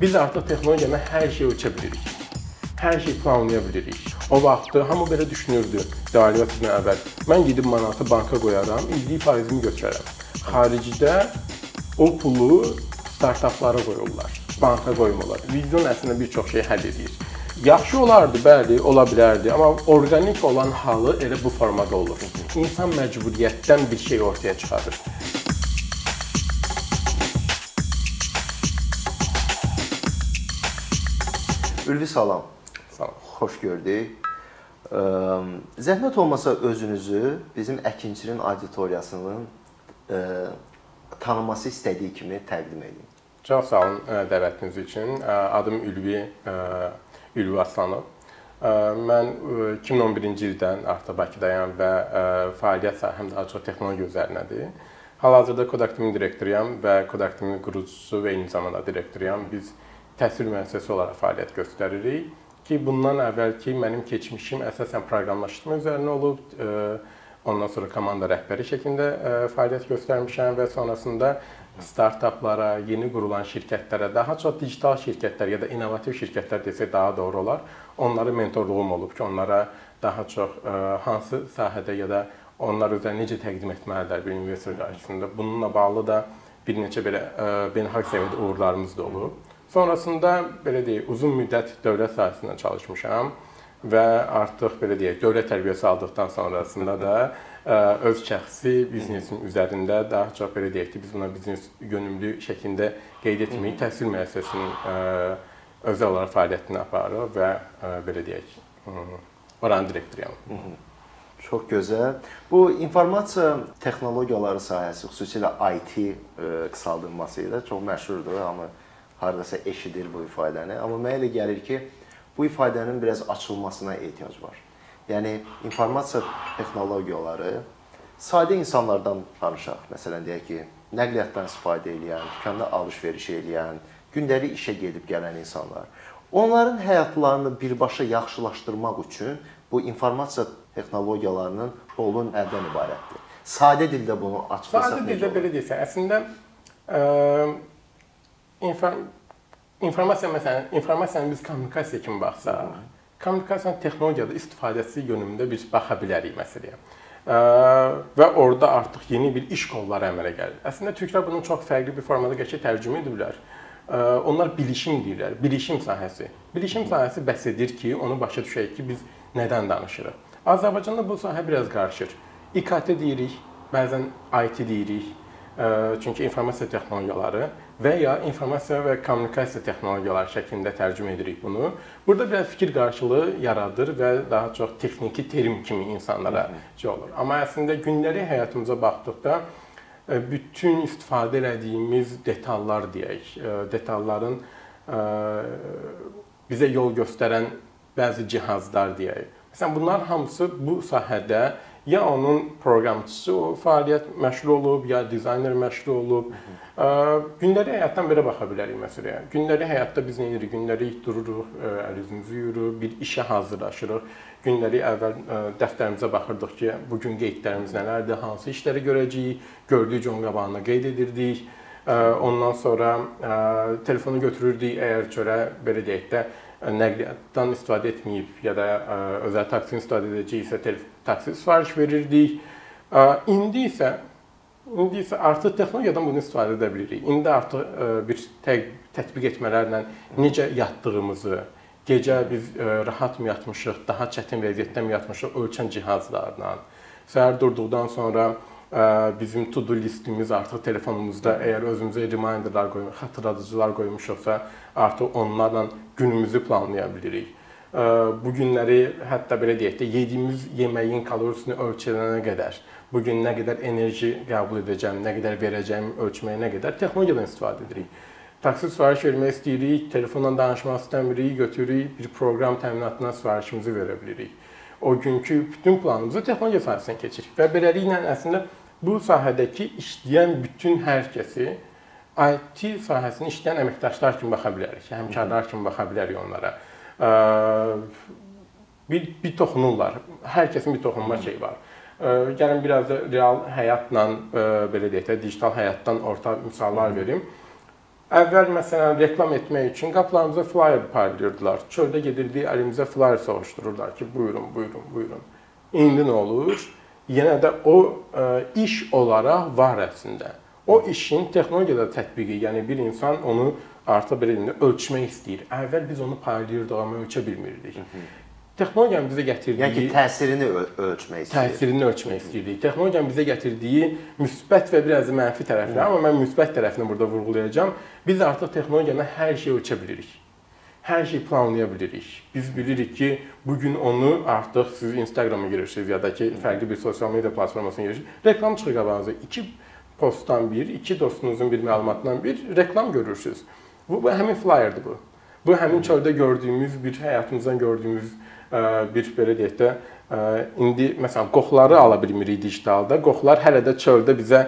Biz artıq texnologiyanı hər şey ölçə bilirik. Hər şey planlaya bilirik. O vaxtı hamı belə düşünürdü. Devalvasiyadan əvvəl mən gedib manatı banka qoyaram, illik faizimi götürərəm. Xaricdə o pulu startaplara qoyurlar, banka qoymurlar. Vizyon əslində bir çox şey həll edir. Yaxşı olardı, bəli, ola bilərdi, amma orqanik olan halı elə bu formada olur. İnsan məcburiyyətdən bir şey ortaya çıxarır. Ülvi salam. Salam. Xoş gördük. Zəhmət olmasa özünüzü bizim Əkinçinin auditoriyasının tanıması istədiyi kimi təqdim edin. Çox sağ olun dəvətiniz üçün. Adım Ülvi Ülvi Aslanov. Mən ə, 2011-ci ildən artıq Bakıdayam və fəaliyyət sahəm daha çox texnologiya üzərinədir. Hal-hazırda Kodaktimin direktoruyam və Kodaktimin qurucusu və eyni zamanda direktoruyam. Biz təhsil müəssisəsi olaraq fəaliyyət göstəririk ki, bundan əvvəlki mənim keçmişim əsasən proqramlaşdırma üzərinə olub. Ə, Ondan sonra komanda rəhbəri şəklində ə, fəaliyyət göstərmişəm və sonrasında startaplara, yeni qurulan şirkətlərə, daha çox digital şirkətlər ya da innovativ şirkətlər desək daha doğru olar. Onlara mentorluğum olub ki, onlara daha çox ə, hansı sahədə ya da onlar özlərini necə təqdim etməlidirlər bir investor qarşısında. Bununla bağlı da bir neçə belə beynəlxalq səviyyədə uğurlarımız da olub. Sonrasında belə deyək, uzun müddət dövlət sahəsində çalışmışam və artıq belə deyək, dövlət tərbiyəsi aldıqdan sonrasında da ə, öz şəxsi biznesim üzərində daha çox belə deyək ki, biz buna biznes yönümlü şəklində qeyd etməyik, təhsil müəssisəsinin ə, özəl olaraq fəaliyyətini aparır və ə, belə deyək, oranın direktoruyam. Çox gözəl. Bu informasiya texnologiyaları sahəsi, xüsusilə IT ə, qısaldılması ilə çox məşhurdur, amma hardasa eşidir bu ifadəni. Amma mənə elə gəlir ki, bu ifadənin biraz açılmasına ehtiyac var. Yəni informasiya texnologiyaları sadə insanlardan danışaq. Məsələn deyək ki, nəqliyyatdan istifadə edən, dükanda alış-veriş edən, gündəlik işə gedib gələn insanlar. Onların həyatlarını birbaşa yaxşılaşdırmaq üçün bu informasiya texnologiyalarının rolu nədən ibarətdir? Sadə dildə bunu açıqlasaq Sadə dildə belə desən, əslində ə, inform informasiya məsələn, informasiyanı biz kommunikasiya kimi baxsaq, kommunikasiyanın texnologiyada istifadəsi yönümündə biz baxa bilərik məsələyə. Və orada artıq yeni bir iş qolları əmələ gəlir. Əslində türklər bunu çox fərqli bir formada qəşəng tərcümə ediblər. Onlar bilişim deyirlər, bilişim sahəsi. Bilişim sahəsi bəhs edir ki, onu başa düşək ki, biz nədən danışırıq. Azərbaycanda bu sahə biraz qarışır. İKT deyirik, bəzən IT deyirik. Çünki informasiya texnologiyaları və ya informasiya və kommunikasiya texnologiyaları şəklində tərcümə edirik bunu. Burada biraz fikir qarşılığı yaradır və daha çox texniki terim kimi insanlara şey olur. Amma əslində gündəlik həyatımıza baxdıqda bütün istifadə etdiyimiz detallar deyək, detalların bizə yol göstərən bəzi cihazlar deyək. Məsələn, bunlar hamısı bu sahədə ya onun proqramçısı o fəaliyyət məşğul olub, ya dizayner məşğul olub. Gündəlik həyatdan belə baxa bilərik məsələyə. Gündəlik həyatda biz nə edirik? Gündəlik dururuq, əl üzümüzü yuyuruq, bir işə hazırlaşırıq. Gündəlik əvvəl dəftərimizə baxırdıq ki, bu gün qeydlərimiz nələrdir, hansı işləri görəcəyik, gördük con qabağına qeyd edirdik. Ondan sonra telefonu götürürdük əgər çörə belə deyək də nəqliyyatdan istifadə etməyib ya da özəl taksini istifadə edəcəksə taksi sifariş verirdik. İndi isə indi isə artıq texnologiyadan bunu istifadə edə bilirik. İndi artıq bir tətbiq etmələrlə necə yatdığımızı, gecə biz rahat mı yatmışıq, daha çətin vəziyyətdə mi yatmışıq ölçən cihazlarla. Səhər durduqdan sonra bizim to-do listimiz artıq telefonumuzda əgər özümüzə reminderlər qoymuş, xatırladıcılar qoymuşuqsa, artıq onlarla günümüzü planlaya bilirik. Bu günləri hətta belə deyək də yediyimiz yeməyin kalorisini ölçənə qədər, bu gün nə qədər enerji qəbul edəcəm, nə qədər verəcəm ölçməyə nə qədər texnologiyadan istifadə edirik. Taksi sifariş vermək istəyirik, telefonla danışmaq istəmirik, götürürük, bir proqram təminatına sifarişimizi verə bilirik. O günkü bütün planımızı texnologiya sahəsindən keçiririk və beləliklə əslində bu sahədəki işləyən bütün hər kəsi IT sahəsində işləyən əməkdaşlar kimi baxa bilərik, həmkarlar kimi baxa bilərik onlara. Bir bir toxunurlar. Hər kəsin bir toxunma şeyi var. Gəlin biraz da real həyatla belə deyək də digital həyatdan orta misallar verim. Əvvəl məsələn reklam etmək üçün qapılarımıza flyer paylayırdılar. Çöldə gedirdik, əlimizə flyer soruşdururlar ki, buyurun, buyurun, buyurun. İndi nə olur? Yenə də o ə, iş olaraq var əslində. O işin texnologiyada tətbiqi, yəni bir insan onu artıq belə deyim, ölçmək istəyir. Əvvəl biz onu paylayırdıq, amma ölçə bilmirdik. Hı -hı. Texnologiyanın bizə gətirdiyi yəni ki, təsirini öl ölçmək istəyirdik. Təsirini ölçmək istəyirdik. Texnologiyanın bizə gətirdiyi müsbət və biraz da mənfi tərəfləri, amma mən müsbət tərəfini burada vurğulayacağam. Biz artıq texnologiyanı hər şeyi ölçə bilirik. Hər şeyi planlaya bilirik. Biz bilirik ki, bu gün onu artıq siz Instagrama girirsiniz ya da ki, fərqli bir sosial media platformasına girirsiniz. Reklam çıxır qabağınıza. İki postdan bir, iki dostunuzun bir məlumatından bir reklam görürsüz. Bu, bu həmin flyerdir bu. Bu həmin çöldə gördüyümüz, bir həyatımızdan gördüyümüz bir belə deyək də indi məsələn qoxuları ala bilmirik digitalda. Qoxular hələ də çöldə bizə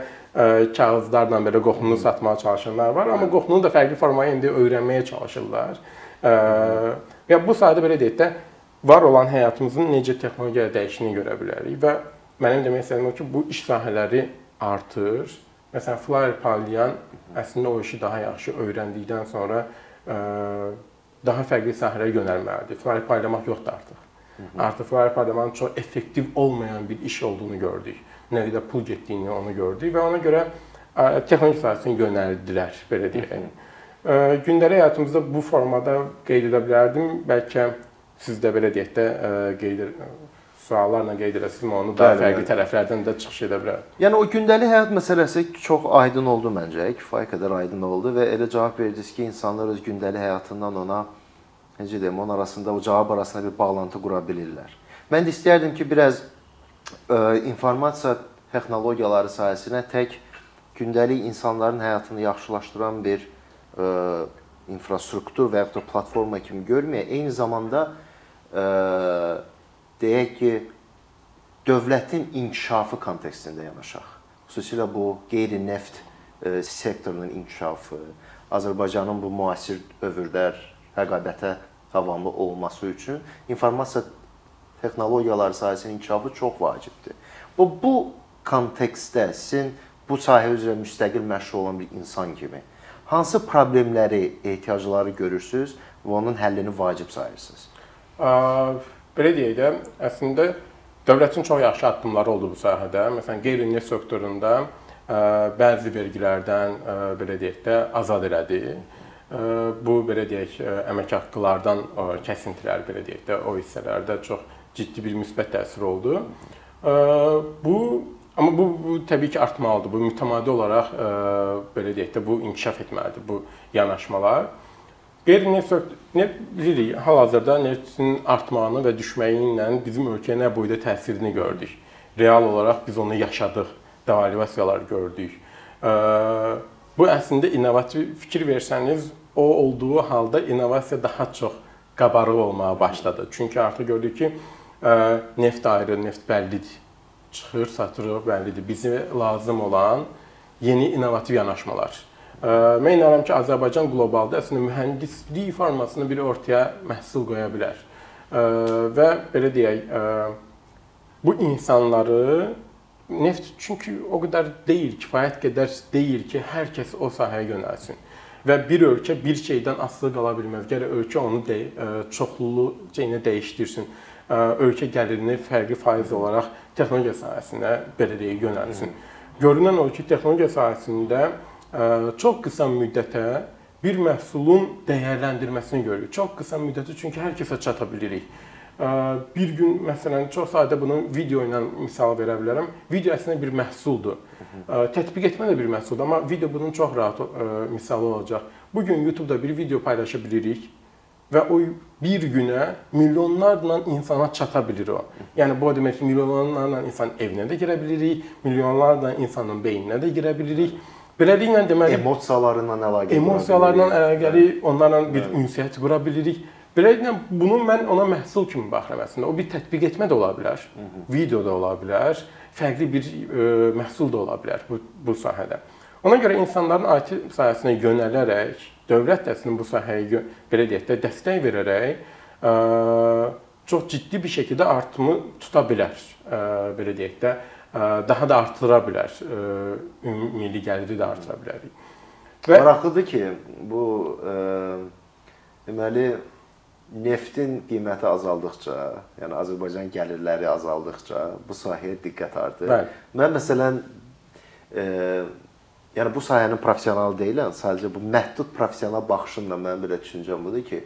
kağızlarla belə qoxunu satmağa çalışanlar var, amma qoxunun da fərqli formaya indi öyrənməyə çalışırlar. Və bu sayədə belə deyək də var olan həyatımızın necə texnologiya dəyişdiyini görə bilərik və mənim demək istədiyim o ki, bu iş sahələri artır. Məsələn, flyer paylayan əslində o işi daha yaxşı öyrəndikdən sonra daha fərqli sahələrə yönəlməlidir. Flyer paylamaq yoxdur artıq. Hı -hı. Artıq flyer paylamanın çox effektiv olmayan bir iş olduğunu gördük. Nə qədər pul getdiyini onu gördük və ona görə texnologiya sahəsinə yönəldilər, belə deyək. Gündəlik həyatımızda bu formada qeyd edə bilərdim. Bəlkə siz də belə deyək də qeyd suallarla qeyd amma onu daha fərqli tərəflərdən də çıxış edə bilər. Yəni o gündəlik həyat məsələsi çox aydın oldu məncə. Kifayət qədər aydın oldu və elə cavab verdiniz ki, insanlar öz gündəlik həyatından ona necə deyim, onun arasında o cavab arasında bir bağlantı qura bilirlər. Mən də istərdim ki, biraz ə, informasiya texnologiyaları sahəsinə tək gündəlik insanların həyatını yaxşılaşdıran bir ə, infrastruktur və yaxud da platforma kimi görməyə, eyni zamanda ə, deyək ki, dövlətin inkişafı kontekstində yanaşaq. Xüsusilə bu qeyri-neft sektorunun inkişafı, Azərbaycanın bu müasir dövrdə rəqabətə davamlı olması üçün informasiya texnologiyaları sahəsinin inkişafı çox vacibdir. Bu bu kontekstdə sizin bu sahə üzrə müstəqil məşğul olan bir insan kimi hansı problemləri, ehtiyacları görürsüz və onun həllini vacib sayırsınız? Belə deyək də, əslində dövlətin çox yaxşı addımları oldu bu sahədə. Məsələn, qeyri-neft sektorunda bəzi vergilərdən belə deyək də azad elədi bu belə deyək əmək haqqılardan kəsintilər belə deyək də o hissələrdə çox ciddi bir müsbət təsir oldu. Bu amma bu, bu təbii ki artmalıdır. Bu mütəmadi olaraq belə deyək də bu inkişaf etməlidir bu yanaşmalar. Qeyri-neft nə bilirik, hal-hazırda neftin artmağını və düşməyi ilə bizim ölkəyə nə boyda təsirini gördük. Real olaraq biz onu yaşadıq, devalvasiyalar gördük. Bu əslində innovativ fikir versəniz, o olduğu halda innovasiya daha çox qabarıq olmağa başladı. Çünki artıq gördük ki, neft ayrı, neft bəllidir. Çıxır, satırıq, bəllidir. Bizə lazım olan yeni innovativ yanaşmalar. Mən inanıram ki, Azərbaycan qlobalda əslində mühəndislik formasını bir ortaya məhsul qoya bilər. Və belə deyək, bu insanları neft çünki o qədər deyil, kifayət qədər deyil ki, hər kəs o sahəyə yönəlsin və bir ölkə bir şeydən asılı qala bilməz. Gərək ölkə onu də çoxlu şeyini dəyişdirsin. Ölkə gəlirini fərqli faiz olaraq texnologiya sahəsinə belə deyək yönəlsin. Görünən o ki, texnologiya sahəsində çox qısa müddətə bir məhsulun dəyərləndirməsini görürük. Çox qısa müddətə çünki hər kəsə çata bilirik bir gün məsələn çox sadə bunu video ilə misal verə bilərəm. Video əslində bir məhsuldur. Tətbiq etmə də bir məhsuldur, amma video bunun çox rahat misalı olacaq. Bu gün YouTube-da bir video paylaşa bilirik və o bir günə milyonlarla insana çata bilir o. Yəni bu demək ki, milyonlarla insan evinə də girə bilirik, milyonlarla insanın beyninə də girə bilirik. Beləliklə deməli emosiyalarla əlaqəli emosiyalarla əlaqəli onlarla bir ünsiyyət qura bilirik Beləliklə bunu mən ona məhsul kimi baxıram əslində. O bir tətbiq etmə də ola bilər, Hı -hı. video da ola bilər, fərqli bir ə, e, məhsul da ola bilər bu bu sahədə. Ona görə insanların IT sahəsinə yönələrək, dövlət də əslində bu sahəyə belə deyək də dəstək verərək ə, e, çox ciddi bir şəkildə artımı tuta bilər. Ə, e, belə deyək də daha da artıra bilər. Ə, milli gəliri də artıra bilərik. Və maraqlıdır ki, bu e, deməli neftin qiyməti azaldıqca, yəni Azərbaycan gəlirləri azaldıqca bu sahəyə diqqət artır. Bəli. Mən məsələn e, yəni bu sahənin professionalı deyiləm, sadəcə bu məhdud professional baxışımla mənim belə düşüncəm budur ki,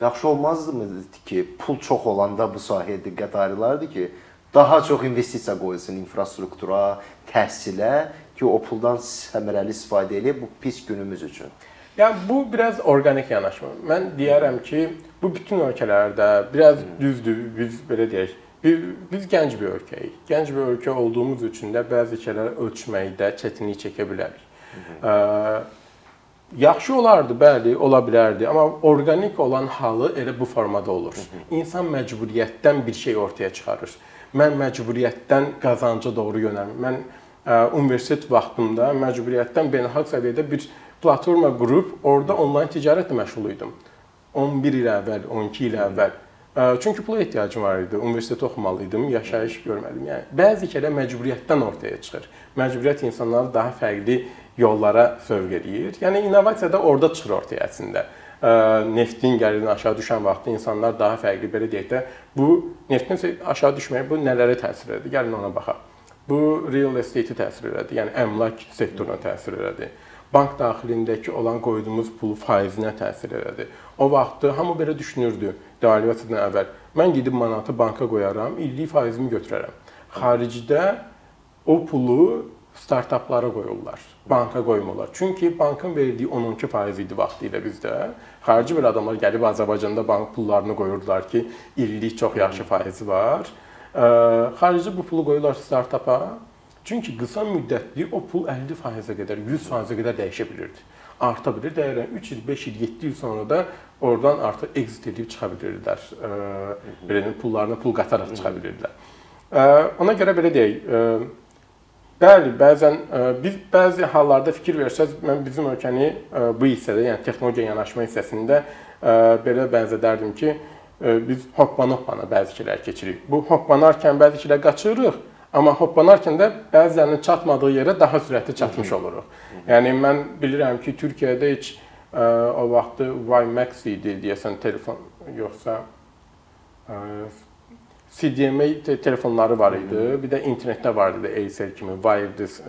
yaxşı olmazdımı ki, pul çox olanda bu sahəyə diqqət ayrılardı ki, daha çox investisiya qoyulsun infrastruktura, təhsilə ki, o puldan səmərəli istifadə edib bu pis günümüz üçün. Yəni bu biraz orqanik yanaşma. Mən deyərəm ki, bu bütün ölkələrdə biraz düzdür, biz belə deyək, biz, biz gənc bir ölkəyik. Gənc bir ölkə olduğumuz üçün də bəzi şeyləri ölçməkdə çətinlik çəkə bilərik. Ə, yaxşı olardı, bəli, ola bilərdi, amma orqanik olan halı elə bu formada olur. İnsan məcburiyyətdən bir şey ortaya çıxarır. Mən məcburiyyətdən qazanca doğru yönəlmirəm. Mən ə, universitet vaxtımda məcburiyyətdən beynəlxalq səviyyədə bir platforma qurub orada onlayn ticarətlə məşğul idim. 11 il əvvəl, 12 il əvvəl. Çünki pula ehtiyacım var idi. Universitet oxumalı idim, yaşayış görmədim. Yəni bəzi şeylər məcburiyyətdən ortaya çıxır. Məcburiyyət insanları daha fərqli yollara sövq eləyir. Yəni innovasiya da orada çıxır ortaya əslində. Neftin gəlirini aşağı düşən vaxtda insanlar daha fərqli belə deyək də bu neftin aşağı düşməyi bu nələrə təsir edir? Gəlin ona baxaq. Bu real estate-i təsir elədi. Yəni əmlak sektoruna təsir elədi bank daxilindəki olan qoyduğumuz pul faizinə təsir elədi. O vaxtı hamı belə düşünürdü devalvasiyadan əvvəl. Mən gedib manatı banka qoyaram, illik faizimi götürərəm. Xaricdə o pulu startaplara qoyurlar. Banka qoymurlar. Çünki bankın verdiyi 12 faiz idi vaxtı ilə bizdə. Xarici bir adamlar gəlib Azərbaycanda bank pullarını qoyurdular ki, illik çox yaxşı faizi var. Xarici bu pulu qoyurlar startapa. Çünki qısa müddətli o pul 50%-ə qədər, 100%-ə qədər dəyişə bilirdi. Arta bilir, dəyərən 3 il, 5 il, 7 il sonra da oradan artıq exit edib çıxa bilirdilər. Belə pullarını pul qataraq çıxa bilirdilər. Ona görə belə deyək, bəli, bəzən biz bəzi hallarda fikir versəz, mən bizim ölkəni bu hissədə, yəni texnologiya yanaşma hissəsində belə bənzədərdim ki, biz hoppana-hoppana bəzi şeylər keçirik. Bu hoppanarkən bəzi şeylər qaçırıq, Amma hoppanarkən də bəzilərinin çatmadığı yerə daha sürətli çatmış oluruq. Yəni mən bilirəm ki, Türkiyədə heç o vaxtı WiMax idi deyəsən telefon yoxsa CDMA te telefonları var idi. Bir də internetdə var idi Acer kimi wireless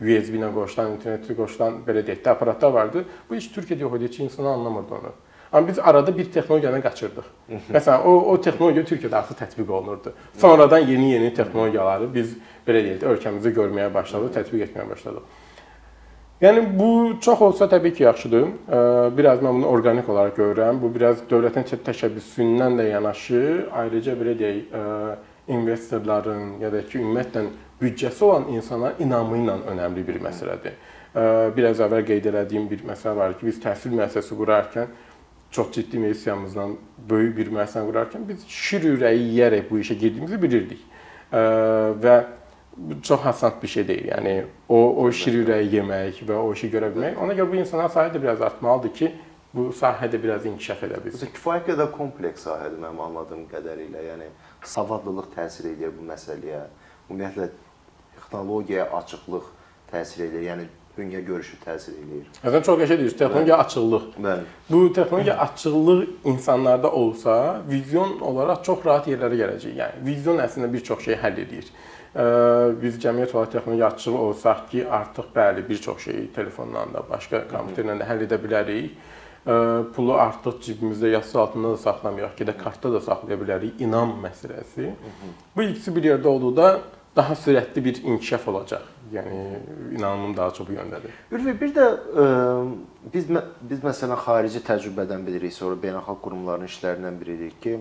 USB ilə qoşulan, internetə qoşulan belə deyək də aparatlar vardı. Bu heç Türkiyədə yox idi, heç insan anlamırdı onu. Amma biz arada bir texnologiyanı qaçırdıq. Məsələn, o o texnologiya Türkiyədə artıq tətbiq olunurdu. Sonradan yeni-yeni texnologiyaları biz belə deyək də ölkəmizdə görməyə başladıq, tətbiq etməyə başladıq. Yəni bu çox olsa təbii ki, yaxşıdır. Biraz mən bunu orqanik olaraq görürəm. Bu biraz dövlətin təşəbbüsündən də yanaşı, ayrıca belə deyək, investorların ya da ki, ümumiyyətlə büdcəsi olan insanların inamı ilə önəmli bir məsələdir. Biraz əvvəl qeyd etdiyim bir məsələ var ki, biz təhsil müəssisəsi qurarkən çox ciddi missiyamızdan böyük bir müəssisə qurarkən biz şir ürəyi yeyərək bu işə girdiyimizi bilirdik. Və çox hasant bir şey deyil. Yəni o o şir ürəyi yemək və o işi görə bilmək. Ona görə bu insanlar sayı da biraz artmalıdır ki, bu sahədə biraz inkişaf edə bilsin. Kifayət qədər kompleks sahədir mənim anladığım qədərilə. Yəni savadlılıq təsir edir bu məsələyə. Ümumiyyətlə texnologiyaya açıqlıq təsir edir. Yəni dünya görüşü təsir eləyir. Həsən çox qəşəng deyirsən, texnologiya açıqlıq. Bəli. Bu texnologiya açıqlıq insanlarda olsa, vizyon olaraq çox rahat yerlərə gələcək. Yəni vizyon əslində bir çox şey həll edir. Biz cəmiyyət olaraq texnologiya açığı olsaq ki, artıq bəli bir çox şeyi telefondan da, başqa kompüterlə də həll edə bilərik. Pulu artıq cibimizdə yassı altında da saxlamayaq ki, də kartda da saxlaya bilərik. İnam məsələsi. Bu ikisi bir yerdə olduqda daha sürətli bir inkişaf olacaq. Yəni inanımım daha çox bu yöndədir. Ürvi bir də ə, biz biz məsələn xarici təcrübədən bilirik, sonra beynəlxalq qurumların işlərindən bilirik ki,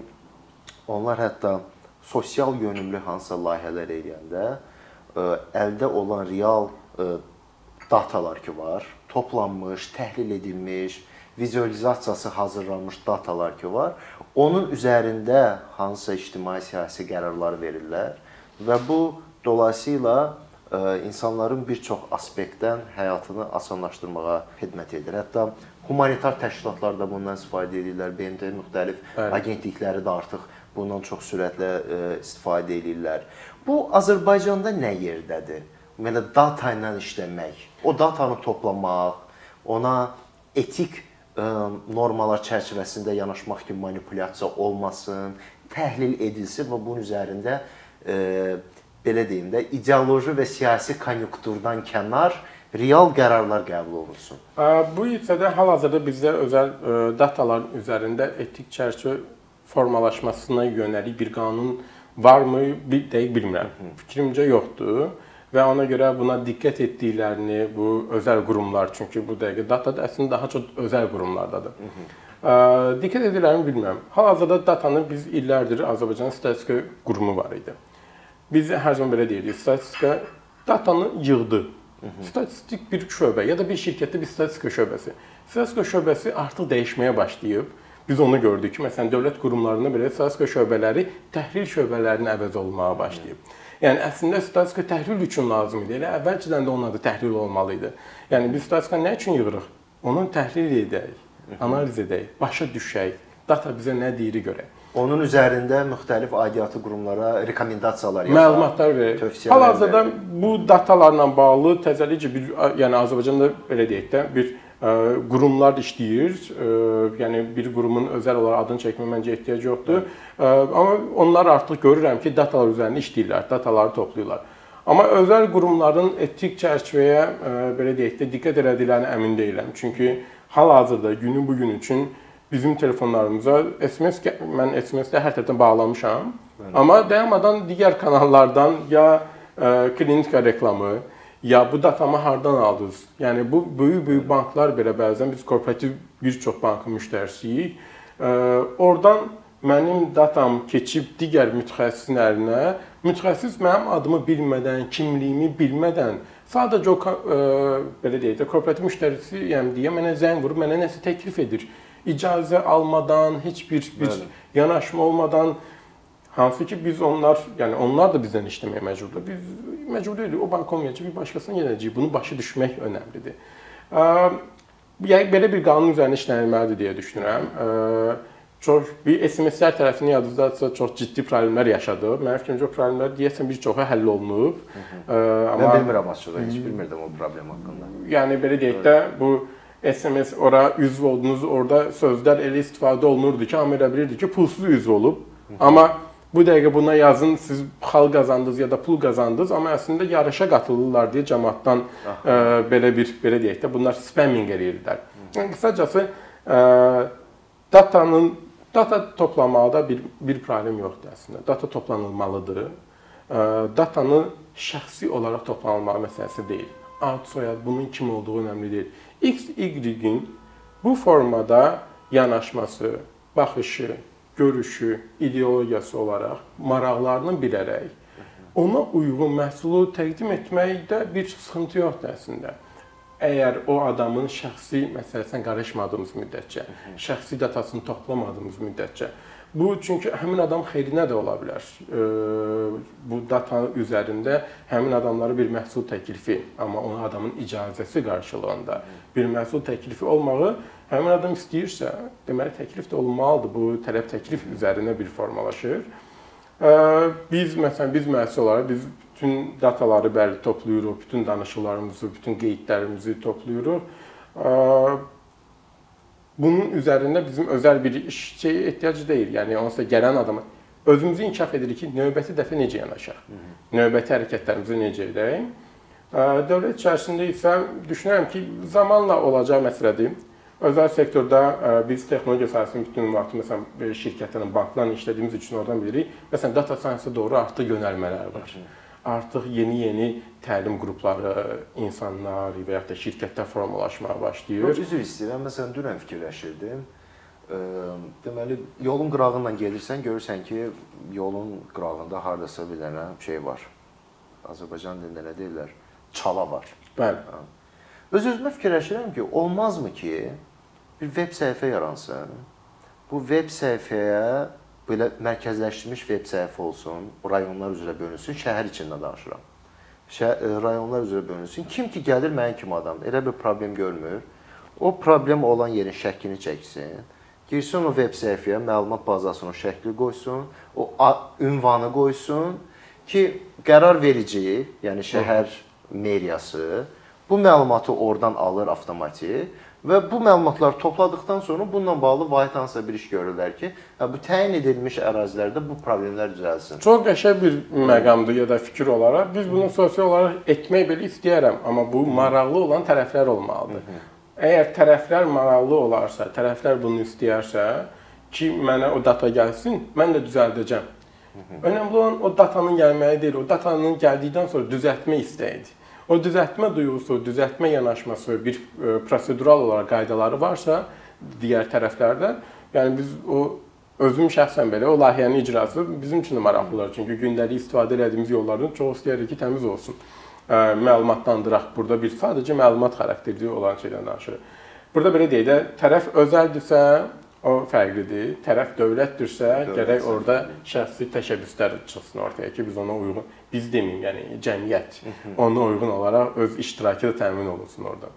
onlar hətta sosial yönümlü hansısa layihələr edəndə ə, e, əldə olan real ə, e, datalar ki var, toplanmış, təhlil edilmiş, vizualizasiyası hazırlanmış datalar ki var, onun üzərində hansısa ictimai siyasi qərarlar verirlər və bu dolayısıyla insanların bir çox aspektdən həyatını asanlaşdırmağa xidmət edir. Hətta humanitar təşkilatlar da bundan istifadə edirlər. BMT müxtəlif Bəli. agentlikləri də artıq bundan çox sürətlə istifadə edirlər. Bu Azərbaycanda nə yerdədir? Ümumiyyətlə data ilə işləmək, o datanı toplamaq, ona etik ə, normalar çərçivəsində yanaşmaq kimi manipulyasiya olmasın, təhlil edilsin və bunun üzərində ə, belə deyim də, ideoloji və siyasi konjunkturdan kənar real qərarlar qəbul olunsun. Bu isə də hal-hazırda bizdə özəl dataların üzərində etik çərçivə formalaşmasına yönəlik bir qanun varmı? Bir dəqiq bilmirəm. Fikrimcə yoxdur və ona görə buna diqqət etdiklərini bu özəl qurumlar, çünki bu dəqiqə data da əslində daha çox özəl qurumlardadır. Hı -hı. Ə, diqqət edirlərmi bilmirəm. Hal-hazırda datanı biz illərdir Azərbaycan statistika qurumu var idi. Biz hər zaman belə deyirik, statistika datanı yığdı. Hı -hı. Statistik bir şöbə ya da bir şirkətdə bir statistika şöbəsi. Statistika şöbəsi artıq dəyişməyə başlayıb. Biz onu gördük ki, məsələn, dövlət qurumlarında belə statistika şöbələri təhlil şöbələrinin əvəz olunmağa başlayıb. Yəni əslində statistika təhlil üçün lazım idi. Elə əvvəlcədən də onun adı təhlil olmalı idi. Yəni biz statistika nə üçün yığırıq? Onu təhlil edək, analiz edək, başa düşək, data bizə nə deyir görək. Onun üzərində müxtəlif aidiyyatı qurumlara rekomendasiyalar yazaq, məlumatlar verir. Hal-hazırda bu datalarla bağlı təzəlicə bir yəni Azərbaycanda belə deyək də bir qurumlar işləyir. Yəni bir qurumun özəl olaraq adını çəkmə məncə ehtiyac yoxdur. Amma onlar artıq görürəm ki, datalar üzərində işləyirlər, dataları toplayırlar. Amma özəl qurumların etik çərçivəyə belə deyək də diqqət elədiklərinə əmin deyiləm. Çünki hal-hazırda günün bu gün üçün bizim telefonlarımıza SMS mən SMS-də hər tərəfdən bağlamışam. Bəli. Amma dayanmadan digər kanallardan ya klinika reklamı, ya bu datamı hardan aldınız? Yəni bu böyük-böyük banklar belə bəzən biz korporativ bir çox bankın müştərisiyik. Oradan mənim datam keçib digər mütəxəssisin əlinə, mütəxəssis mənim adımı bilmədən, kimliyimi bilmədən sadəcə o belə deyək də korporativ müştərisiyəm deyə mənə zəng vurub mənə nəsə təklif edir. İcazə almadan, heç bir bir Bəli. yanaşma olmadan Hansı ki biz onlar, yəni onlar da bizdən işləməyə məcburdur. Biz məcbur deyilik. O bank olmayacaq, bir başqasına gedəcəyik. Bunu başa düşmək önəmlidir. Yəni belə bir qanun üzərində işlənilməlidir deyə düşünürəm. Çox bir SMS-lər tərəfindən yadınızdadırsa çox ciddi problemlər yaşadı. Mənim fikrimcə o problemlər deyəsən bir çoxu həll olunub. Amma mən bilmirəm açığı, heç bilmirdim o problem haqqında. Yəni belə deyək də bu SMS ora üzv oldunuz, orada sözlər elə istifadə olunurdu ki, amma elə bilirdi ki, pulsuz üzv olub. Amma bu dəqiqə buna yazın, siz xal qazandınız ya da pul qazandınız, amma əslində yarışa qatılırlar deyə cəmaatdan ə, e, belə bir belə deyək də bunlar spamming eləyirlər. Yəni qısacası ə, e, datanın data toplamaqda bir bir problem yoxdur əslində. Data toplanılmalıdır. Ə, e, datanı şəxsi olaraq toplanılmağı məsələsi deyil. Ad, soyad, bunun kim olduğu önəmli deyil. X, Y-in bu formada yanaşması, baxışı, görüşü, ideologiyası olaraq maraqlarını bilərək ona uyğun məhsulu təqdim etməkdə bir sıxıntı yoxdur əslində. Əgər o adamın şəxsi məsələsinə qarışmadığımız müddətcə, şəxsi datasını toplamadığımız müddətcə Bu çünki həmin adam xeyrinə də ola bilər. Bu data üzərində həmin adamlara bir məhsul təklifi, amma ona adamın icazəsi qarşılığında bir məhsul təklifi olmağı həmin adam istəyirsə, deməli təklif də olunmalıdır. Bu tələb təklif üzərində bir formalaşır. Biz məsələn biz müəssisə olaraq biz bütün dataları bəli toplayırıq, bütün danışıqlarımızı, bütün qeydlərimizi toplayırıq. Bunun üzərində bizim özəl bir işçiyə ehtiyac deyil. Yəni onsuz da gələn adama özümüzü inkişaf edirik ki, növbəti dəfə necə yanaşaq? Növbəti hərəkətlərimizi necə edək? Dövlət içərisində isə düşünürəm ki, zamanla olacaq məsələdir. Özəl sektorda biz texnologiya sahəsinin bütün vaxtı məsələn belə şirkətlərin, banklarla işlədiyimiz üçün oradan bilirik. Məsələn, data science-a doğru artıq yönəlmələr var. Artıq yeni-yeni təlim qrupları, insanlar və ya da şirkətlər formalaşmağa başlayır. Üzr istəyirəm. Məsələn, dünən fikirləşirdim. Deməli, yolun qırağından gedirsən, görürsən ki, yolun qırağında hardasa bir dənə şey var. Azərbaycan dilində nə deyirlər? Çala var. Bəli. Öz-özümə fikirləşirəm ki, olmazmı ki, bir veb səhifə yaransın. Bu veb səhifəyə belə mərkəzləşdirilmiş veb səhifə olsun, rayonlar üzrə bölünsün, şəhər içində danışıram. Şəhər, e, rayonlar üzrə bölünsün. Kim ki gəlir mənim kimi adam, elə bir problem görmür. O problem olan yerin şəklini çəksin. Girsin o veb səhifəyə, məlumat bazasına o şəkli qoysun, o ünvanı qoysun ki, qərar verici, yəni şəhər meriyası bu məlumatı oradan alır avtomatik və bu məlumatları topladıktan sonra bununla bağlı vahid hansısa bir iş görürlər ki, hə, bu təyin edilmiş ərazilərdə bu problemlər düzəlsin. Çox qəşəng bir məqamdır ya da fikir olaraq. Biz bunu sosial olaraq etmək belə istəyərəm, amma bu maraqlı olan tərəflər olmalıdır. Əgər tərəflər maraqlı olarsa, tərəflər bunu istəyərsə ki, mənə o data gəlsin, mən də düzəldəcəm. Önəmli olan o datanın gəlməyi deyil, o datanın gəldikdən sonra düzəltmə istəyidir. O düzəltmə duyğusu, düzəltmə yanaşması bir e, prosedural olaraq qaydaları varsa digər tərəflərdə, yəni biz o özüm şəxsən belə o layihənin icrası bizim üçün də maraqlıdır. Çünki gündəlik istifadə etdiyimiz yollardan çox istəyirik ki, təmiz olsun. E, məlumatlandıraq. Burada bir sadəcə məlumat xarakterli olan şeydən danışırıq. Burada belə deyək də, tərəf özəldirsə, o fərqlidir. Tərəf dövlətdirsə, Dövlət gərək orada şəxsi təşəbbüslər çıxsın ortaya ki, biz ona uyğun, biz deməyim, yəni cəmiyyət ona uyğun olaraq öz iştirakı da təmin olunsun orada.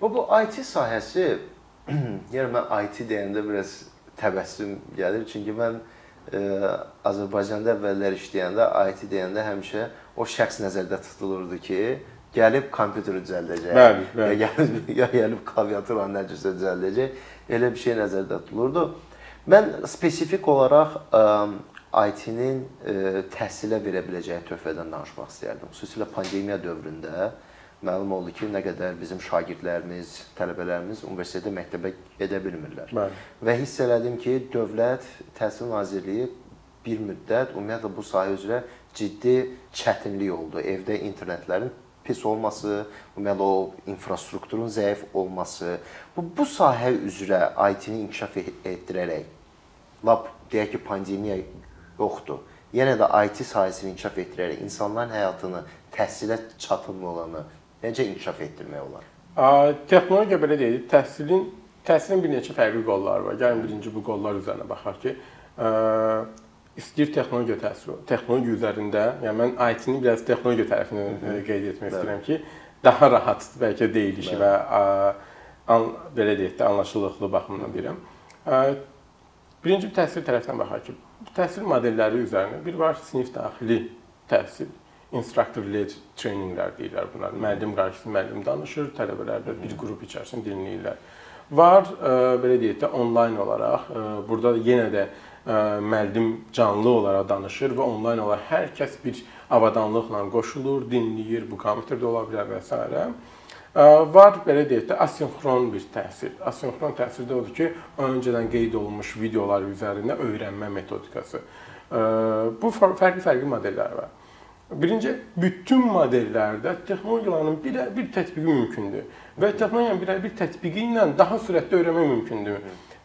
Bu bu IT sahəsi, yəni mən IT deyəndə biraz təbəssüm gəlir, çünki mən ə, e, Azərbaycanda əvvəllər işləyəndə IT deyəndə həmişə o şəxs nəzərdə tutulurdu ki, gəlib kompüteri düzəldəcək. Bəli, bəli. Ya gəlib, ya gəlib klaviaturanı nəticə düzəldəcək. Elə bir şey nəzərdə tutulurdu. Mən spesifik olaraq IT-nin təhsilə verə biləcəyi töhfədən danışmaq istərdim. Xüsusilə pandemiya dövründə məlum oldu ki, nə qədər bizim şagirdlərimiz, tələbələrimiz universitetə, məktəbə gedə bilmirlər. Bəli. Və hiss elədim ki, Dövlət Təhsil Nazirliyi bir müddət ümumiyyətlə bu sahə üzrə ciddi çətinlik oldu. Evdə internetlərin pis olması, ümumiyyətlə o infrastrukturun zəif olması, bu bu sahə üzrə IT-ni inkişaf etdirərək lap deyək ki, pandemiya yoxdur. Yenə də IT sahəsini inkişaf etdirərək insanların həyatını, təhsilə çatımlı olanı necə inkişaf etdirmək olar? Texnologiya belə deyil, təhsilin təhsilin bir neçə fərqli qolları var. Gəlin birinci bu qollar üzərinə baxaq ki, istəyir texnologiya təhsili, texnologiya üzərində, yəni mən IT-ni biraz texnologiya -hı. qeyd etmək Bəli. istəyirəm ki, daha rahat bəlkə deyilişi Bəli. və ə, an, belə deyək də anlaşılılıqlı baxımdan deyirəm. Ə, birinci təhsil tərəfindən baxaq ki, təhsil modelləri üzərində bir var sinif daxili təhsil, instructor led traininqlər deyirlər bunlar. Müəllim qarşısında müəllim danışır, tələbələr də bir qrup içərisində dinləyirlər. Var ə, belə deyək də onlayn olaraq, ə, burada yenə də müəllim canlı olaraq danışır və onlayn olaraq hər kəs bir avadanlıqla qoşulur, dinləyir, bu kompüterdə ola bilər və s. Var belə deyək də asinxron bir təhsil. Asinxron təhsil də odur ki, öncədən qeyd olunmuş videolar üzərində öyrənmə metodikası. Bu fərqli-fərqli modellər var. Birinci, bütün modellərdə texnologiyanın bir bir tətbiqi mümkündür və texnologiyanın bir bir tətbiqi ilə daha sürətli öyrənmək mümkündür.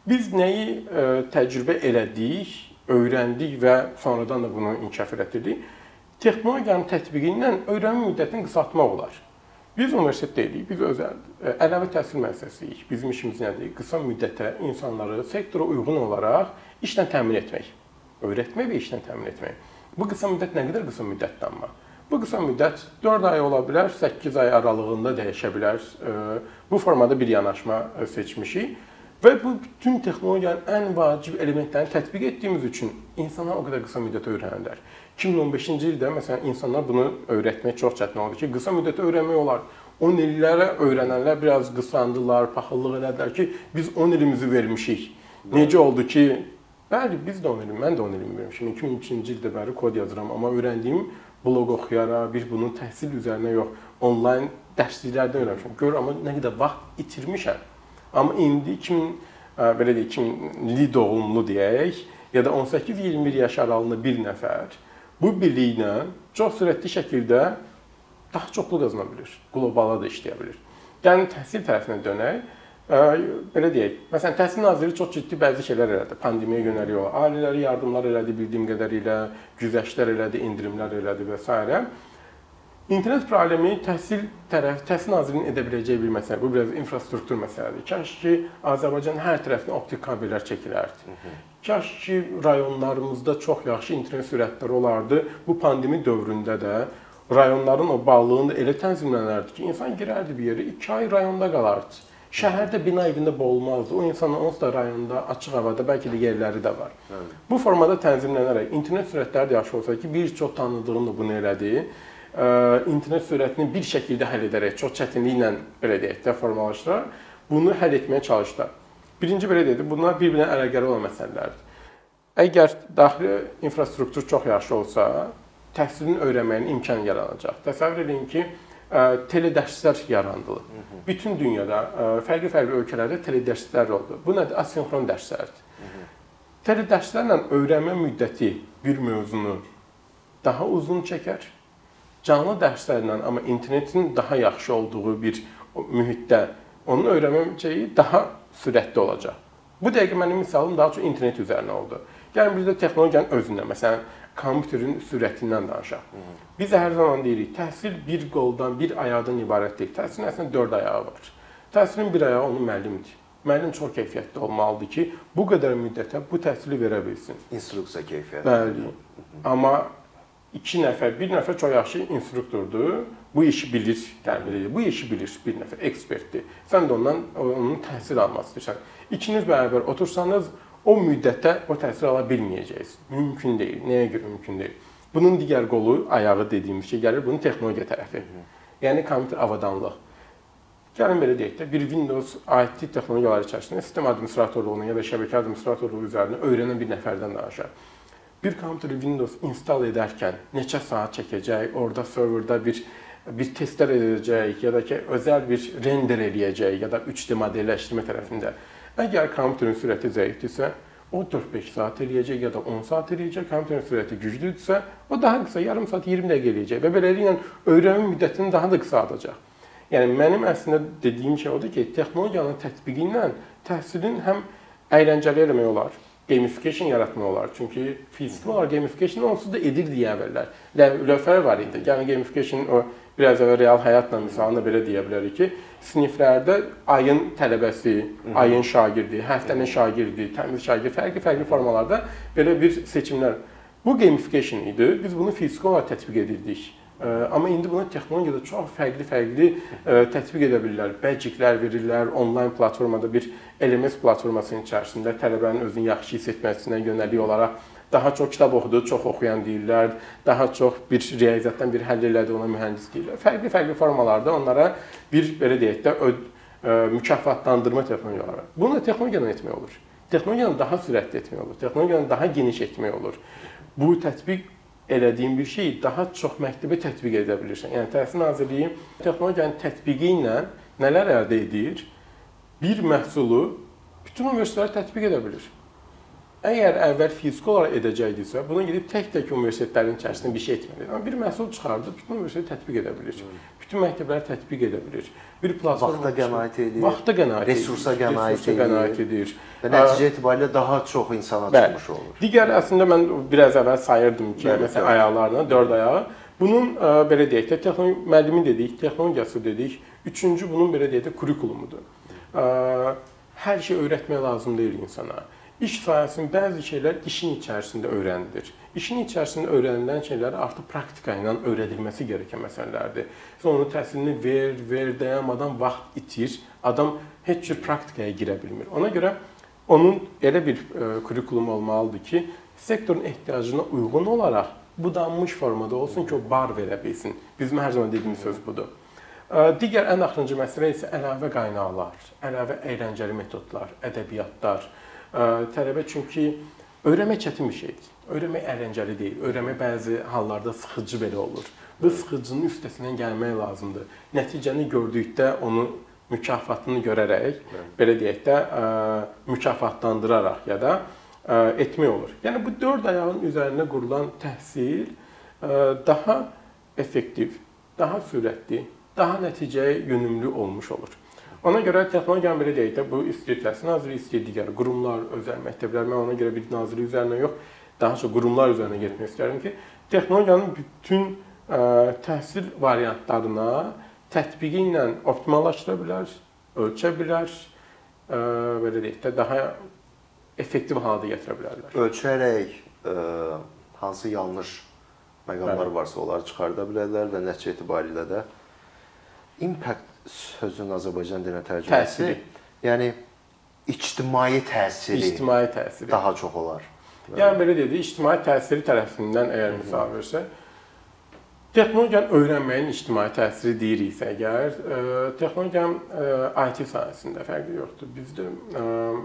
Biz nəyi ə, e, təcrübə elədik, öyrəndik və sonradan da bunu inkişaf etdirdik? Texnologiyanın tətbiqi ilə öyrənmə müddətini qısaltmaq olar. Biz universitet deyilik, biz özəl e, əlavə təhsil müəssisəsiyik. Bizim işimiz nədir? Qısa müddətə insanları sektora uyğun olaraq işlə təmin etmək. Öyrətmək və işlə təmin etmək. Bu qısa müddət nə qədər qısa müddətdir amma? Bu qısa müddət 4 ay ola bilər, 8 ay aralığında dəyişə bilər. E, bu formada bir yanaşma seçmişik. Və bu bütün texnologiyanın ən vacib elementlərini tətbiq etdiyimiz üçün insanlar o qədər qısa müddətə öyrənirlər. 2015-ci ildə məsələn insanlar bunu öyrətmək çox çətin oldu ki, qısa müddətə öyrənmək olar. 10 illərə öyrənənlər biraz qısandılar, paxıllıq elədilər ki, biz 10 ilimizi vermişik. Necə oldu ki, bəli, biz də 10 ilim, mən də 10 ilimi vermişim. 2003-cü ildə bəri kod yazıram, amma öyrəndiyim bloq oxuyaraq, bir bunun təhsil üzərinə yox, onlayn dərsliklərdə öyrənmişəm. Gör amma nə qədər vaxt itirmişəm. Amma indi 2000 belə deyək 2000-li doğumlu deyək, ya da 18-21 yaş aralığında bir nəfər bu biliklə çox sürətli şəkildə daha çoxlu qazana bilir. Qlobala da işləyə bilir. Yəni təhsil tərəfinə dönək. Belə deyək, məsələn, Təhsil Naziri çox ciddi bəzi şeylər elədi. Pandemiyaya yönəlik olaraq ailələrə yardımlar elədi, bildiyim qədərilə güzəştlər elədi, endirimlər elədi və s. İnternet problemi təhsil tərəf, Təhsil Nazirliyinin edə biləcəyi bir məsələ. Bu biraz infrastruktur məsələdir. Kaş ki Azərbaycan hər tərəfinə optik kabellər çəkilərdi. Kaş ki rayonlarımızda çox yaxşı internet sürətləri olardı. Bu pandemi dövründə də rayonların o bağlılığını elə tənzimlənərdi ki, insan girərdi bir yerə, 2 ay rayonda qalardı. Şəhərdə bina evində boğulmazdı. O insanlar onsuz da rayonda, açıq havada bəlkə də yerləri də var. Hı. Bu formada tənzimlənərək internet sürətləri də yaxşı olsa ki, bir çox tanıdığım da bunu elədi internet sürətini bir şəkildə həll edərək, çox çətinliklə belə deyək də formalaşdıraraq bunu həll etməyə çalışdılar. Birinci belə dedi, bunlar bir-birinə əlaqəli olan məsələlərdir. Əgər daxili infrastruktur çox yaxşı olsa, təhsilin öyrənməyin imkan yaranacaq. Təsəvvür edin ki, teledərslər yarandı. Bütün dünyada fərqli-fərqli ölkələrdə teledərslər oldu. Bu nədir? Asinxron dərslərdir. Teledərslərlə öyrənmə müddəti bir mövzunu daha uzun çəkər. Canlı dərslərlə amma internetin daha yaxşı olduğu bir mühitdə onun öyrənməcəyi daha sürətli olacaq. Bu dəqiqə mənim misalım daha çox internet üzərinə oldu. Yəni biz də texnologiyanın özündən, məsələn, kompüterin sürətindən danışaq. Biz də hər zaman deyirik, təhsil bir qoldan, bir ayaqdan ibarət deyil. Təhsilin əslində 4 ayağı var. Təhsilin bir ayağı onun müəllimdir. Müəllim çox keyfiyyətli olmalıdır ki, bu qədər müddətə bu təhsili verə bilsin. İnstruksiya keyfiyyəti. Bəli. Amma 2 nəfər, bir nəfər çox yaxşı instruktordur. Bu işi bilir, təmin Bu işi bilir bir nəfər ekspertdir. Sən də ondan onun təhsil alması istəyirsən. İkiniz bərabər otursanız, o müddətdə o təhsil ala bilməyəcəksiniz. Mümkün deyil. Nəyə görə mümkün deyil? Bunun digər qolu, ayağı dediyimiz şey gəlir bunun texnologiya tərəfi. Yəni kompüter avadanlıq. Gəlin belə deyək də, bir Windows IT texnologiyaları içərisində sistem administratorluğunu ya da şəbəkə administratorluğu üzərində öyrənən bir nəfərdən danışaq bir kompüteri Windows install edərkən neçə saat çəkəcək, orada serverda bir bir testlər edəcək ya da ki özəl bir render eləyəcək ya da 3D modelləşdirmə tərəfində. Əgər kompüterin sürəti zəifdirsə, o 4-5 saat eləyəcək ya da 10 saat eləyəcək. Kompüterin sürəti güclüdürsə, o daha qısa, yarım saat, 20 dəqiqə eləyəcək və beləliklə öyrənmə müddətini daha da qısaldacaq. Yəni mənim əslində dediyim şey odur ki, texnologiyanın tətbiqi ilə təhsilin həm əyləncəli eləmək olar, gamification yaratmaq olar. Çünki fiziki olaraq gamification onsuz da edir deyə bilərlər. Lövhə var idi. Yəni gamification o biraz əvvəl real həyatla misalını belə deyə bilərik ki, siniflərdə ayın tələbəsi, ayın şagirdi, həftənin şagirdi, təmiz şagird fərqli-fərqli formalarda belə bir seçimlər. Bu gamification idi. Biz bunu fiziki olaraq tətbiq edirdik. Amma indi buna texnologiyada çox fərqli-fərqli tətbiq edə bilirlər. Badge-lər verirlər, onlayn platformada bir LMS platformasının içərisində tələbənin özünü yaxşı hiss etməsinə yönəlik olaraq daha çox kitab oxudu, çox oxuyan deyirlər, daha çox bir riyaziyyatdan bir həll elədi, ona mühəndis deyirlər. Fərqli-fərqli formalarda onlara bir belə deyək də öd, ə, mükafatlandırma texnologiyaları. Bunu texnologiyadan etmək olur. Texnologiyanı daha sürətli etmək olur. Texnologiyanı daha geniş etmək olur. Bu tətbiq elədiyin bir şeyi daha çox məktəbə tətbiq edə bilirsən. Yəni Təhsil Nazirliyi texnologiyanın tətbiqi ilə nələr əldə edir? Bir məhsulu bütün universitetlər tətbiq edə bilir. Əgər əvvəl fiziki olaraq edəcəkdisə, bunu gedib tək-tək universitetlərin içərisində bir şey etməlidir. Amma bir məhsul çıxardıb bütün universitet tətbiq edə bilir. Bütün məktəblər tətbiq edə bilir. Bir platforma vaxta qənaət edir. Vaxta qənaət edir. Resursa qənaət resursa qənaət edir. Və nəticə etibarilə daha çox insana çıxmış olur. Digər əslində mən biraz əvvəl sayırdım ki, Bəli, məsələn ayaqlarına, dörd ayağı. Bunun ə, belə deyək də texnologiya müəllimi dedik, texnologiyası dedik. Üçüncü bunun belə deyək də kurikulumudur. Ə, hər şey öyrətmək lazım deyil insana. İş sahəsinin bəzi şeylər işin içərisində öyrənilir. İşin içərisində öyrənilən şeylər artıq praktika ilə öyrədilməsi gerəkən məsələlərdir. Sən onun təhsilini ver, ver, dayanmadan vaxt itir. Adam heç cür praktikaya girə bilmir. Ona görə onun elə bir e, kurikulum olmalıdır ki, sektorun ehtiyacına uyğun olaraq budanmış formada olsun ki, o bar verə bilsin. Bizim hər zaman dediyimiz söz budur. E, digər ən axırıncı məsələ isə əlavə qaynaqlar, əlavə əyləncəli metodlar, ədəbiyyatlar. E, tələbə çünki öyrənmək çətin bir şeydir. Öyrənmək əyləncəli deyil. Öyrənmək bəzi hallarda sıxıcı belə olur. Bu sıxıcının üstəsindən gəlmək lazımdır. Nəticəni gördükdə onu mükafatını görərək, belə deyək də, ə, mükafatlandıraraq ya da ə, etmək olur. Yəni bu 4 ayağın üzərində qurulan təhsil daha effektiv, daha sürətli, daha nəticəyə yönümlü olmuş olur. Ona görə texnologiyanı belə deyək də, bu təhsil naziri, istəyir digər qurumlar, özəl məktəblər, mən ona görə bir naziri üzərindən yox, daha çox qurumlar üzərinə getmək istəyirəm ki, texnologiyanın bütün ə, təhsil variantlarına tətbiqi ilə optimallaşdıra bilər, ölçə bilər, ə, belə deyək də daha effektiv halda gətirə bilərlər. Ölçərək ə, hansı yanlış məqamlar Bəli. varsa, onları çıxarda bilərlər və nəticə etibarilə də impact sözünün Azərbaycan dilinə tərcüməsi, yəni ictimai təsiri, ictimai təsiri daha çox olar. Yəni belə dedi, ictimai təsiri tərəfindən əgər misal versək, Texnologiyanın öyrənməyin ictimai təsiri deyiriksə əgər, texnologiyanın IT sahəsində fərqi yoxdur. Bizdə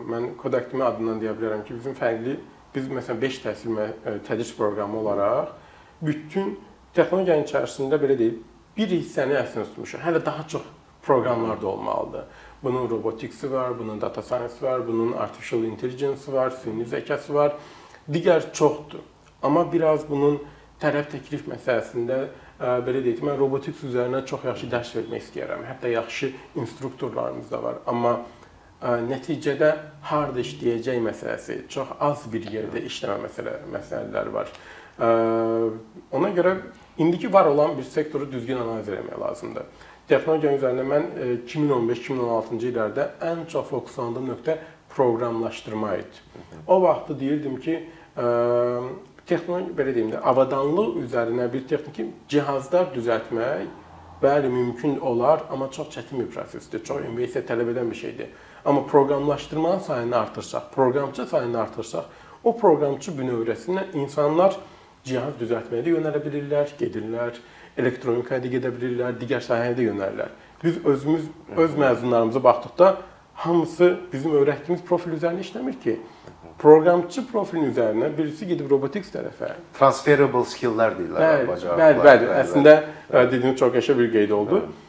mən Kodakdimi adından deyə bilərəm ki, bizim fərqli biz məsələn 5 təhsil tədris proqramı olaraq bütün texnologiyanın içərisində belə deyil, bir hissəni əslində tutmuşuq. Hələ daha çox proqramlar da olmalıdır. Bunun robotiksi var, bunun data science var, bunun artificial intelligence var, süni zəkası var. Digər çoxdur. Amma biraz bunun tələb təklif məsələsində ə, belə deyək, mən robotiks üzərinə çox yaxşı dərs vermək istəyirəm. Hətta yaxşı instruktorlarımız da var. Amma ə, nəticədə harda işləyəcək məsələsi, çox az bir yerdə işləmə məsələ məsələləri var. Ə, ona görə indiki var olan bir sektoru düzgün analiz etmək lazımdır texnologiya üzərində mən 2015-2016-cı e, illərdə ən çox fokuslandığım nöqtə proqramlaşdırma idi. O vaxtı deyirdim ki, e, texnologiya belə deyim də, avadanlıq üzərinə bir texniki cihazlar düzəltmək bəli mümkün olar, amma çox çətin bir prosesdir. Çox investisiya tələb edən bir şeydir. Amma proqramlaşdırmanın sayını artırsaq, proqramçı sayını artırsaq, o proqramçı bünövrəsində insanlar cihaz düzəltməyə də yönələ bilirlər, gedirlər elektronikaya gedə bilirlər, digər sahəyə də yönəlirlər. Biz özümüz öz məzunlarımıza baxdıqda hamısı bizim öyrətdiyimiz profil üzərində işləmir ki. Proqramçı profilin üzərinə birisi gedib robotiks tərəfə. Transferable skilllər deyirlər, bacarıqlar. Bəli, bəli. Əslində e, dediyiniz çox qəşəng bir qeyd oldu. Bəli.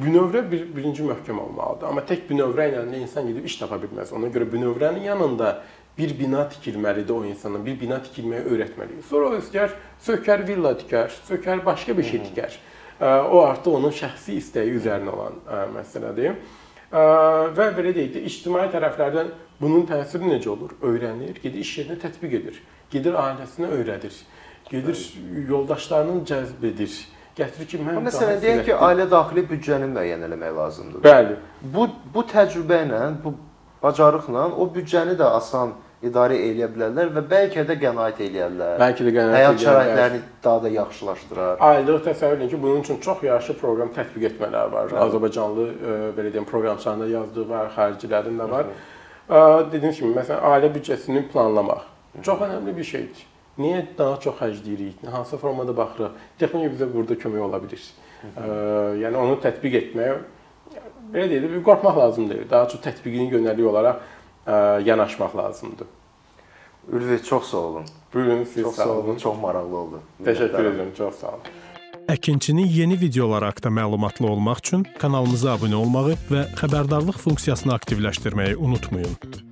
Bünövrə bir, birinci möhkəm olmalıdır. Amma tək bünövrə ilə insan gedib iş tapa bilməz. Ona görə bünövrənin yanında bir bina tikilməlidir o insana, bir bina tikilməyi öyrətməliyik. Sonra o istəyər sökər villa tikər, sökər başqa bir şey tikər. O artıq onun şəxsi istəyi üzərinə olan məsələdir. Və belə deyək də, ictimai tərəflərdən bunun təsiri necə olur? Öyrənir, gedir iş yerinə tətbiq edir, gedir ailəsinə öyrədir, gedir yoldaşlarını cəzb edir. Gətirir ki, mən Məsələn, deyək ki, ailə daxili büdcəni müəyyən eləmək lazımdır. Bəli. Bu bu təcrübə ilə, bu bacarıqla o büdcəni də asan idarə edə bilərlər və bəlkə də qənaət eləyərlər. Bəlkə də qənaət Həyat şəraitlərini daha da yaxşılaşdırar. Aylıq təsəvvür edin ki, bunun üçün çox yaxşı proqram tətbiq etmələri var. Hı. Azərbaycanlı e, belə deyim proqramçıların da yazdığı var, xaricilərin də var. Hı. Dediyim kimi, məsələn, ailə büdcəsini planlamaq çox önəmli bir şeydir. Niyə daha çox xərcləyirik? Hansı formada baxırıq? Texnologiya bizə burada kömək ola bilər. Hı -hı. Yəni onu tətbiq etməyə belə deyək də qorxmaq lazım deyil. Daha çox tətbiqini yönəlik olaraq ə, yanaşmaq lazımdır. Ülvi çox sağ olun. Buyurun, siz çox sağ olun. Çox maraqlı oldu. Təşəkkür edirəm, çox sağ olun. Əkinçinin yeni videoları haqqında məlumatlı olmaq üçün kanalımıza abunə olmağı və xəbərdarlıq funksiyasını aktivləşdirməyi unutmayın.